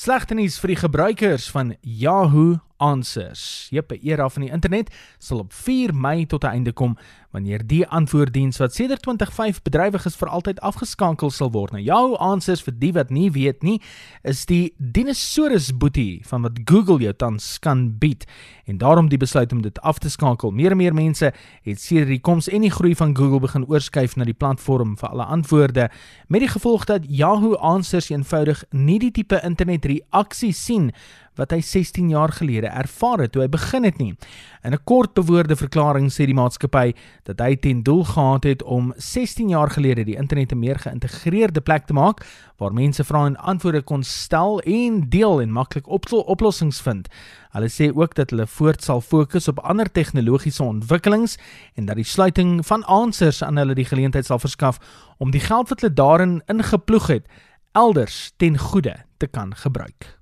Slegte nuus vir die gebruikers van Yahoo Answers. Jep, 'n era van die internet sal op 4 Mei tot 'n einde kom wanneer die antwoorddiens wat sedert 2005 bedrywig is vir altyd afgeskakel sal word. Nou Yahoo Answers vir die wat nie weet nie, is die dinosaurus boetie van wat Google jou tans kan bied en daarom die besluit om dit af te skakel. Meer en meer mense het sedert die koms en die groei van Google begin oorskuif na die platform vir alle antwoorde met die gevolg dat Yahoo Answers eenvoudig nie die tipe internetreaksie sien wat hy 16 jaar gelede ervaar het toe hy begin het nie. In 'n kort bewoorde verklaring sê die maatskappy dat hy ten doel gehad het om 16 jaar gelede die internet 'n meer geïntegreerde plek te maak waar mense vrae en antwoorde kon stel en deel en maklik oplossings vind. Hulle sê ook dat hulle voort sal fokus op ander tegnologiese ontwikkelings en dat die sluiting van answers aan hulle die geleentheid sal verskaf om die geld wat hulle daarin ingeploeg het elders ten goeie te kan gebruik.